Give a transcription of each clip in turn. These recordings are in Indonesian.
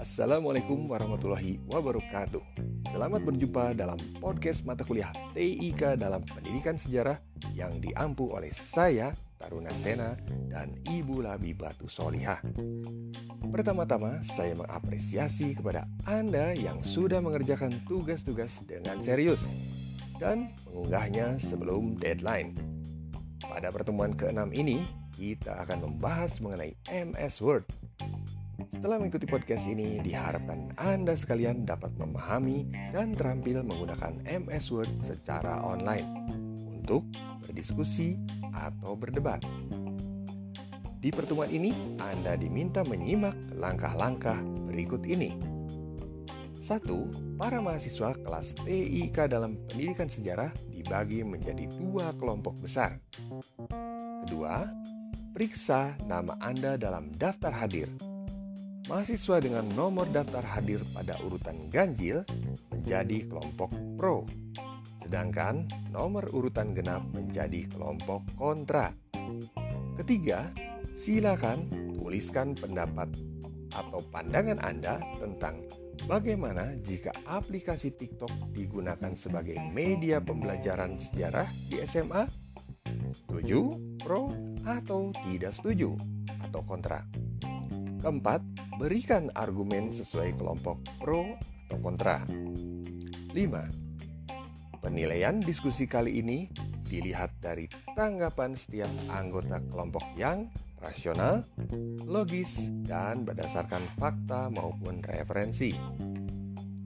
Assalamualaikum warahmatullahi wabarakatuh. Selamat berjumpa dalam podcast mata kuliah TIK dalam Pendidikan Sejarah yang diampu oleh saya, Taruna Sena, dan Ibu Labi Batu Solihah. Pertama-tama, saya mengapresiasi kepada Anda yang sudah mengerjakan tugas-tugas dengan serius dan mengunggahnya sebelum deadline. Pada pertemuan ke-6 ini, kita akan membahas mengenai MS Word setelah mengikuti podcast ini, diharapkan Anda sekalian dapat memahami dan terampil menggunakan MS Word secara online untuk berdiskusi atau berdebat. Di pertemuan ini, Anda diminta menyimak langkah-langkah berikut ini. Satu, para mahasiswa kelas TIK dalam pendidikan sejarah dibagi menjadi dua kelompok besar. Kedua, periksa nama Anda dalam daftar hadir mahasiswa dengan nomor daftar hadir pada urutan ganjil menjadi kelompok pro, sedangkan nomor urutan genap menjadi kelompok kontra. Ketiga, silakan tuliskan pendapat atau pandangan Anda tentang bagaimana jika aplikasi TikTok digunakan sebagai media pembelajaran sejarah di SMA? Setuju, pro, atau tidak setuju, atau kontra? Keempat, berikan argumen sesuai kelompok pro atau kontra. 5. Penilaian diskusi kali ini dilihat dari tanggapan setiap anggota kelompok yang rasional, logis, dan berdasarkan fakta maupun referensi.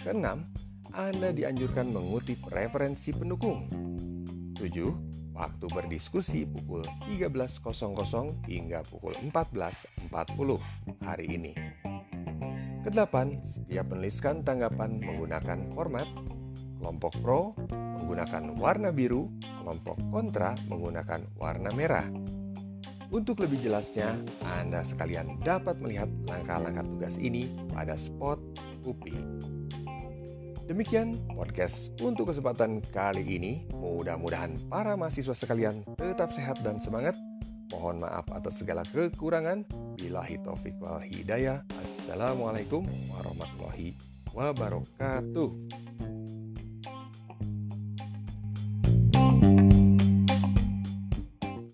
Keenam, Anda dianjurkan mengutip referensi pendukung. 7 Waktu berdiskusi pukul 13.00 hingga pukul 14.40 hari ini. Kedelapan, setiap menuliskan tanggapan menggunakan format kelompok pro menggunakan warna biru, kelompok kontra menggunakan warna merah. Untuk lebih jelasnya, Anda sekalian dapat melihat langkah-langkah tugas ini pada spot UPI. Demikian podcast untuk kesempatan kali ini. Mudah-mudahan para mahasiswa sekalian tetap sehat dan semangat. Mohon maaf atas segala kekurangan. Bila taufik wal hidayah. Assalamualaikum warahmatullahi wabarakatuh.